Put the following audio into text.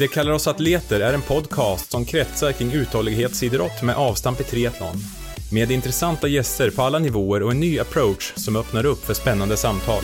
Det kallar oss atleter är en podcast som kretsar kring uthållighetsidrott med avstamp i triathlon. Med intressanta gäster på alla nivåer och en ny approach som öppnar upp för spännande samtal.